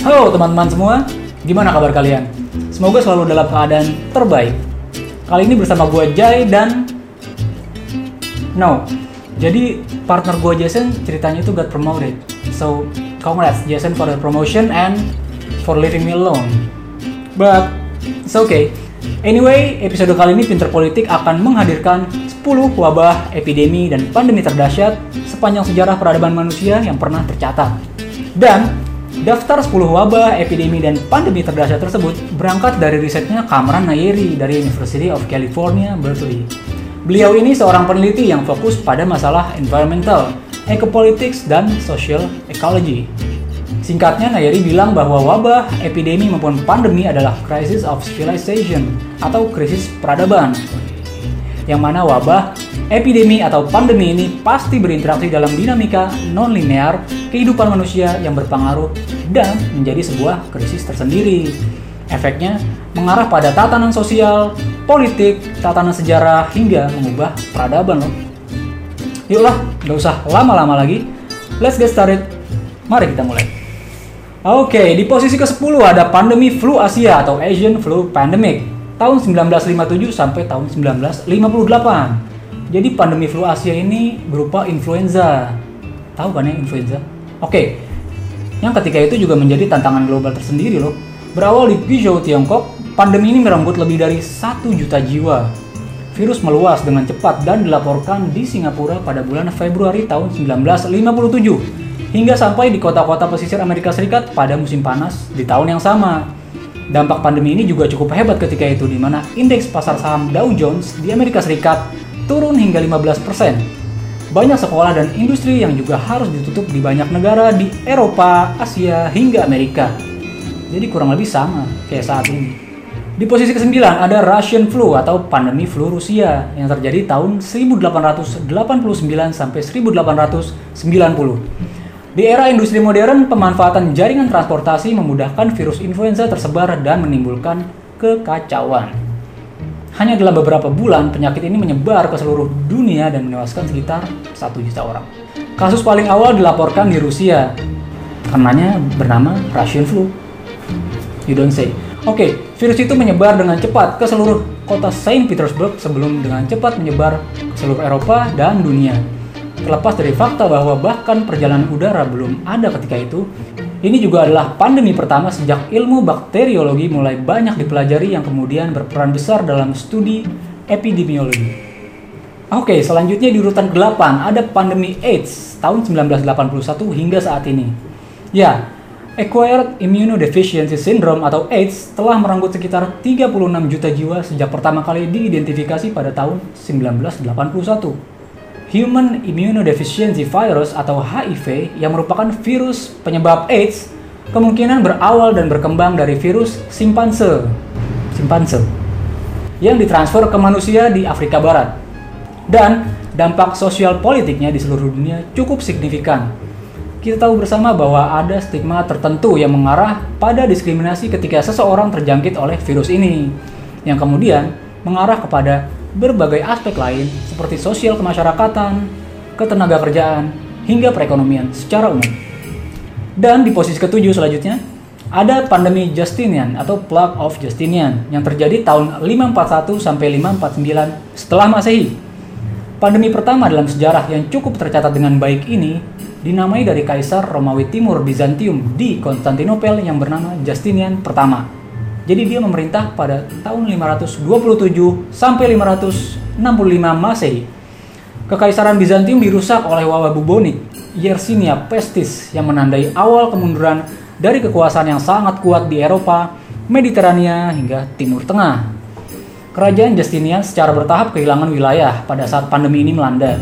Halo teman-teman semua, gimana kabar kalian? Semoga selalu dalam keadaan terbaik. Kali ini bersama gue Jai dan No. Jadi partner gue Jason ceritanya itu got promoted. So congrats Jason for the promotion and for leaving me alone. But it's okay. Anyway, episode kali ini Pinter Politik akan menghadirkan 10 wabah, epidemi, dan pandemi terdahsyat sepanjang sejarah peradaban manusia yang pernah tercatat. Dan daftar 10 wabah, epidemi, dan pandemi terdahsyat tersebut berangkat dari risetnya Cameron Nayeri dari University of California, Berkeley. Beliau ini seorang peneliti yang fokus pada masalah environmental, ecopolitics, dan social ecology. Singkatnya, Nayeri bilang bahwa wabah, epidemi maupun pandemi adalah crisis of civilization atau krisis peradaban. Yang mana wabah, epidemi atau pandemi ini pasti berinteraksi dalam dinamika non-linear kehidupan manusia yang berpengaruh dan menjadi sebuah krisis tersendiri. Efeknya mengarah pada tatanan sosial, politik, tatanan sejarah, hingga mengubah peradaban loh. Yuklah, gak usah lama-lama lagi. Let's get started. Mari kita mulai. Oke, di posisi ke-10 ada pandemi flu Asia atau Asian Flu Pandemic tahun 1957 sampai tahun 1958. Jadi pandemi flu Asia ini berupa influenza. Tahu kan ya influenza? Oke. Yang ketika itu juga menjadi tantangan global tersendiri loh. Berawal di Guizhou, Tiongkok, pandemi ini merenggut lebih dari 1 juta jiwa. Virus meluas dengan cepat dan dilaporkan di Singapura pada bulan Februari tahun 1957 hingga sampai di kota-kota pesisir Amerika Serikat pada musim panas di tahun yang sama. Dampak pandemi ini juga cukup hebat ketika itu di mana indeks pasar saham Dow Jones di Amerika Serikat turun hingga 15%. Banyak sekolah dan industri yang juga harus ditutup di banyak negara di Eropa, Asia, hingga Amerika. Jadi kurang lebih sama kayak saat ini. Di posisi ke-9 ada Russian flu atau pandemi flu Rusia yang terjadi tahun 1889 sampai 1890. Di era industri modern, pemanfaatan jaringan transportasi memudahkan virus influenza tersebar dan menimbulkan kekacauan. Hanya dalam beberapa bulan, penyakit ini menyebar ke seluruh dunia dan menewaskan sekitar 1 juta orang. Kasus paling awal dilaporkan di Rusia. Karenanya bernama Russian flu. You don't say. Oke, virus itu menyebar dengan cepat ke seluruh kota Saint Petersburg sebelum dengan cepat menyebar ke seluruh Eropa dan dunia. Terlepas dari fakta bahwa bahkan perjalanan udara belum ada ketika itu, ini juga adalah pandemi pertama sejak ilmu bakteriologi mulai banyak dipelajari yang kemudian berperan besar dalam studi epidemiologi. Oke, selanjutnya di urutan ke-8 ada pandemi AIDS tahun 1981 hingga saat ini. Ya, Acquired Immunodeficiency Syndrome atau AIDS telah merenggut sekitar 36 juta jiwa sejak pertama kali diidentifikasi pada tahun 1981. Human Immunodeficiency Virus atau HIV yang merupakan virus penyebab AIDS kemungkinan berawal dan berkembang dari virus simpanse simpanse yang ditransfer ke manusia di Afrika Barat. Dan dampak sosial politiknya di seluruh dunia cukup signifikan. Kita tahu bersama bahwa ada stigma tertentu yang mengarah pada diskriminasi ketika seseorang terjangkit oleh virus ini, yang kemudian mengarah kepada berbagai aspek lain seperti sosial kemasyarakatan, ketenaga kerjaan, hingga perekonomian secara umum. Dan di posisi ketujuh selanjutnya, ada pandemi Justinian atau Plague of Justinian yang terjadi tahun 541 sampai 549 setelah Masehi. Pandemi pertama dalam sejarah yang cukup tercatat dengan baik ini dinamai dari Kaisar Romawi Timur Bizantium di Konstantinopel yang bernama Justinian pertama. Jadi dia memerintah pada tahun 527 sampai 565 Masehi. Kekaisaran Bizantium dirusak oleh wabah bubonik, Yersinia pestis yang menandai awal kemunduran dari kekuasaan yang sangat kuat di Eropa, Mediterania hingga Timur Tengah. Kerajaan Justinian secara bertahap kehilangan wilayah pada saat pandemi ini melanda.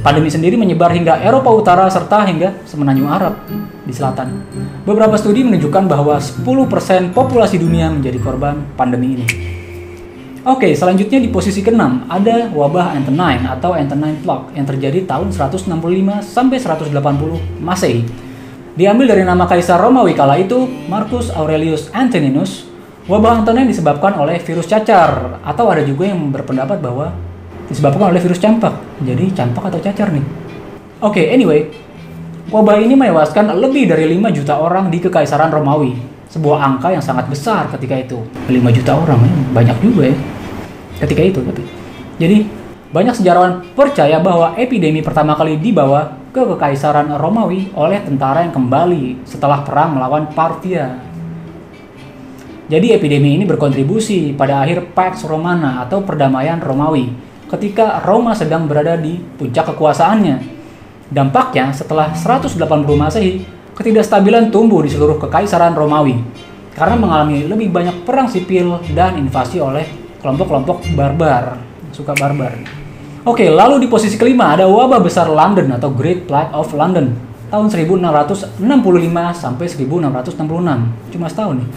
Pandemi sendiri menyebar hingga Eropa Utara serta hingga Semenanjung Arab di selatan. Beberapa studi menunjukkan bahwa 10% populasi dunia menjadi korban pandemi ini. Oke, selanjutnya di posisi ke-6 ada wabah Antonine atau Antonine Plague yang terjadi tahun 165 sampai 180 Masehi. Diambil dari nama kaisar Romawi kala itu, Marcus Aurelius Antoninus. Wabah Antonine disebabkan oleh virus cacar atau ada juga yang berpendapat bahwa disebabkan oleh virus campak. Jadi campak atau cacar nih. Oke, okay, anyway, Wabah ini menewaskan lebih dari 5 juta orang di Kekaisaran Romawi. Sebuah angka yang sangat besar ketika itu. 5 juta orang, ya. banyak juga ya. Ketika itu tapi. Jadi banyak sejarawan percaya bahwa epidemi pertama kali dibawa ke Kekaisaran Romawi oleh tentara yang kembali setelah perang melawan Parthia. Jadi epidemi ini berkontribusi pada akhir Pax Romana atau perdamaian Romawi ketika Roma sedang berada di puncak kekuasaannya Dampaknya, setelah 180 Masehi, ketidakstabilan tumbuh di seluruh kekaisaran Romawi karena mengalami lebih banyak perang sipil dan invasi oleh kelompok-kelompok barbar, suka barbar. Oke, lalu di posisi kelima ada wabah besar London atau Great Plague of London tahun 1665 sampai 1666. Cuma setahun nih.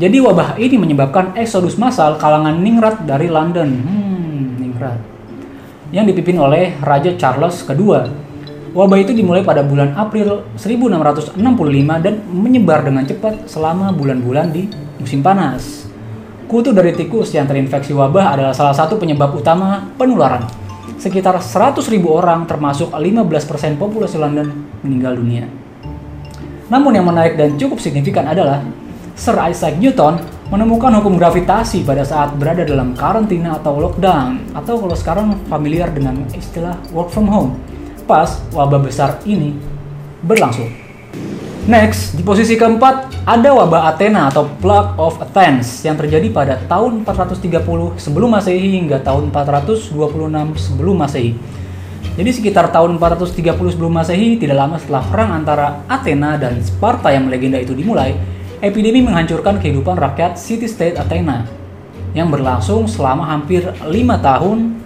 Jadi wabah ini menyebabkan eksodus massal kalangan ningrat dari London. Hmm, Yang dipimpin oleh Raja Charles II Wabah itu dimulai pada bulan April 1665 dan menyebar dengan cepat selama bulan-bulan di musim panas. Kutu dari tikus yang terinfeksi wabah adalah salah satu penyebab utama penularan. Sekitar 100.000 orang termasuk 15% populasi London meninggal dunia. Namun yang menarik dan cukup signifikan adalah Sir Isaac Newton menemukan hukum gravitasi pada saat berada dalam karantina atau lockdown atau kalau sekarang familiar dengan istilah work from home pas wabah besar ini berlangsung. Next, di posisi keempat ada wabah Athena atau Plague of Athens yang terjadi pada tahun 430 sebelum Masehi hingga tahun 426 sebelum Masehi. Jadi sekitar tahun 430 sebelum Masehi, tidak lama setelah perang antara Athena dan Sparta yang melegenda itu dimulai, epidemi menghancurkan kehidupan rakyat city-state Athena yang berlangsung selama hampir lima tahun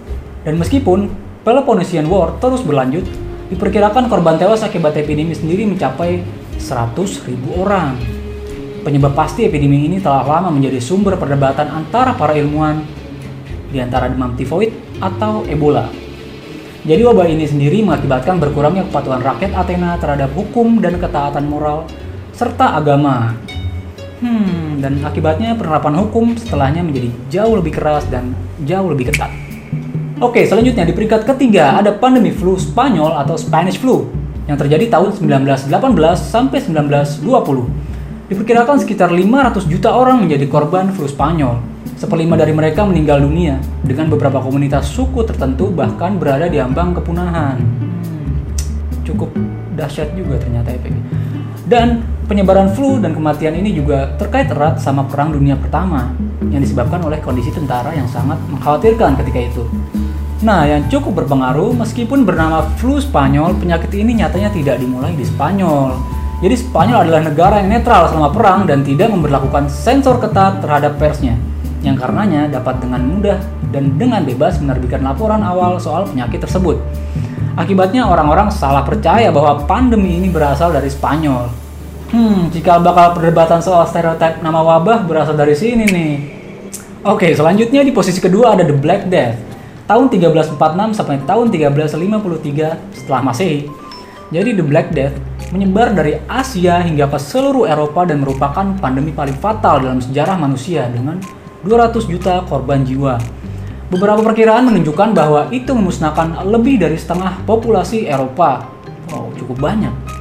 dan meskipun Peloponnesian War terus berlanjut, diperkirakan korban tewas akibat epidemi sendiri mencapai 100.000 orang. Penyebab pasti epidemi ini telah lama menjadi sumber perdebatan antara para ilmuwan di antara demam tifoid atau Ebola. Jadi wabah ini sendiri mengakibatkan berkurangnya kepatuhan rakyat Athena terhadap hukum dan ketaatan moral serta agama. Hmm, dan akibatnya penerapan hukum setelahnya menjadi jauh lebih keras dan jauh lebih ketat. Oke, selanjutnya di peringkat ketiga ada pandemi flu Spanyol atau Spanish flu yang terjadi tahun 1918 sampai 1920. Diperkirakan sekitar 500 juta orang menjadi korban flu Spanyol. Seperlima dari mereka meninggal dunia dengan beberapa komunitas suku tertentu bahkan berada di ambang kepunahan. Hmm, cukup dahsyat juga ternyata efeknya. Dan penyebaran flu dan kematian ini juga terkait erat sama Perang Dunia Pertama yang disebabkan oleh kondisi tentara yang sangat mengkhawatirkan ketika itu. Nah, yang cukup berpengaruh meskipun bernama flu Spanyol, penyakit ini nyatanya tidak dimulai di Spanyol. Jadi Spanyol adalah negara yang netral selama perang dan tidak memperlakukan sensor ketat terhadap persnya, yang karenanya dapat dengan mudah dan dengan bebas menerbitkan laporan awal soal penyakit tersebut. Akibatnya orang-orang salah percaya bahwa pandemi ini berasal dari Spanyol. Hmm, jika bakal perdebatan soal stereotip nama wabah berasal dari sini nih. Oke, selanjutnya di posisi kedua ada The Black Death tahun 1346 sampai tahun 1353 setelah Masehi. Jadi The Black Death menyebar dari Asia hingga ke seluruh Eropa dan merupakan pandemi paling fatal dalam sejarah manusia dengan 200 juta korban jiwa. Beberapa perkiraan menunjukkan bahwa itu memusnahkan lebih dari setengah populasi Eropa. Wow, cukup banyak.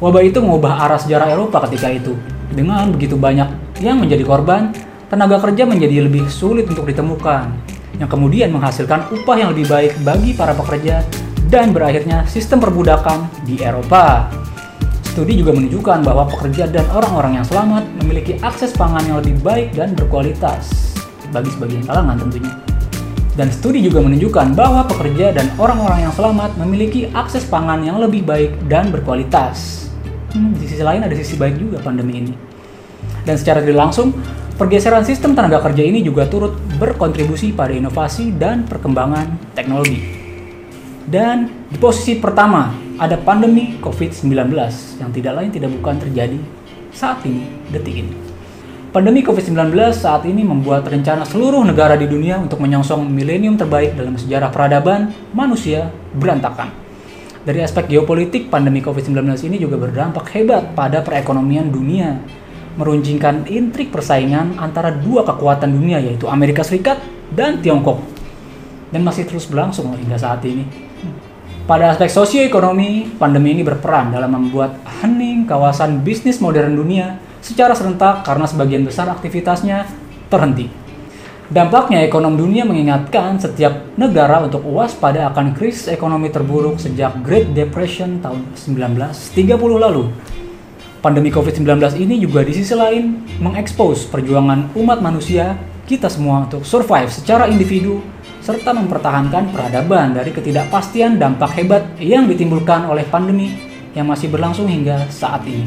Wabah itu mengubah arah sejarah Eropa ketika itu. Dengan begitu banyak yang menjadi korban, tenaga kerja menjadi lebih sulit untuk ditemukan yang kemudian menghasilkan upah yang lebih baik bagi para pekerja dan berakhirnya sistem perbudakan di Eropa. Studi juga menunjukkan bahwa pekerja dan orang-orang yang selamat memiliki akses pangan yang lebih baik dan berkualitas bagi sebagian kalangan tentunya. Dan studi juga menunjukkan bahwa pekerja dan orang-orang yang selamat memiliki akses pangan yang lebih baik dan berkualitas. Hmm, di sisi lain ada sisi baik juga pandemi ini. Dan secara tidak langsung, Pergeseran sistem tenaga kerja ini juga turut berkontribusi pada inovasi dan perkembangan teknologi. Dan di posisi pertama ada pandemi COVID-19 yang tidak lain tidak bukan terjadi saat ini, detik ini. Pandemi COVID-19 saat ini membuat rencana seluruh negara di dunia untuk menyongsong milenium terbaik dalam sejarah peradaban manusia berantakan. Dari aspek geopolitik, pandemi COVID-19 ini juga berdampak hebat pada perekonomian dunia meruncingkan intrik persaingan antara dua kekuatan dunia yaitu Amerika Serikat dan Tiongkok dan masih terus berlangsung hingga saat ini. Pada aspek sosioekonomi, pandemi ini berperan dalam membuat hening kawasan bisnis modern dunia secara serentak karena sebagian besar aktivitasnya terhenti. Dampaknya ekonomi dunia mengingatkan setiap negara untuk waspada akan krisis ekonomi terburuk sejak Great Depression tahun 1930 lalu. Pandemi COVID-19 ini juga di sisi lain mengekspos perjuangan umat manusia kita semua untuk survive secara individu serta mempertahankan peradaban dari ketidakpastian dampak hebat yang ditimbulkan oleh pandemi yang masih berlangsung hingga saat ini.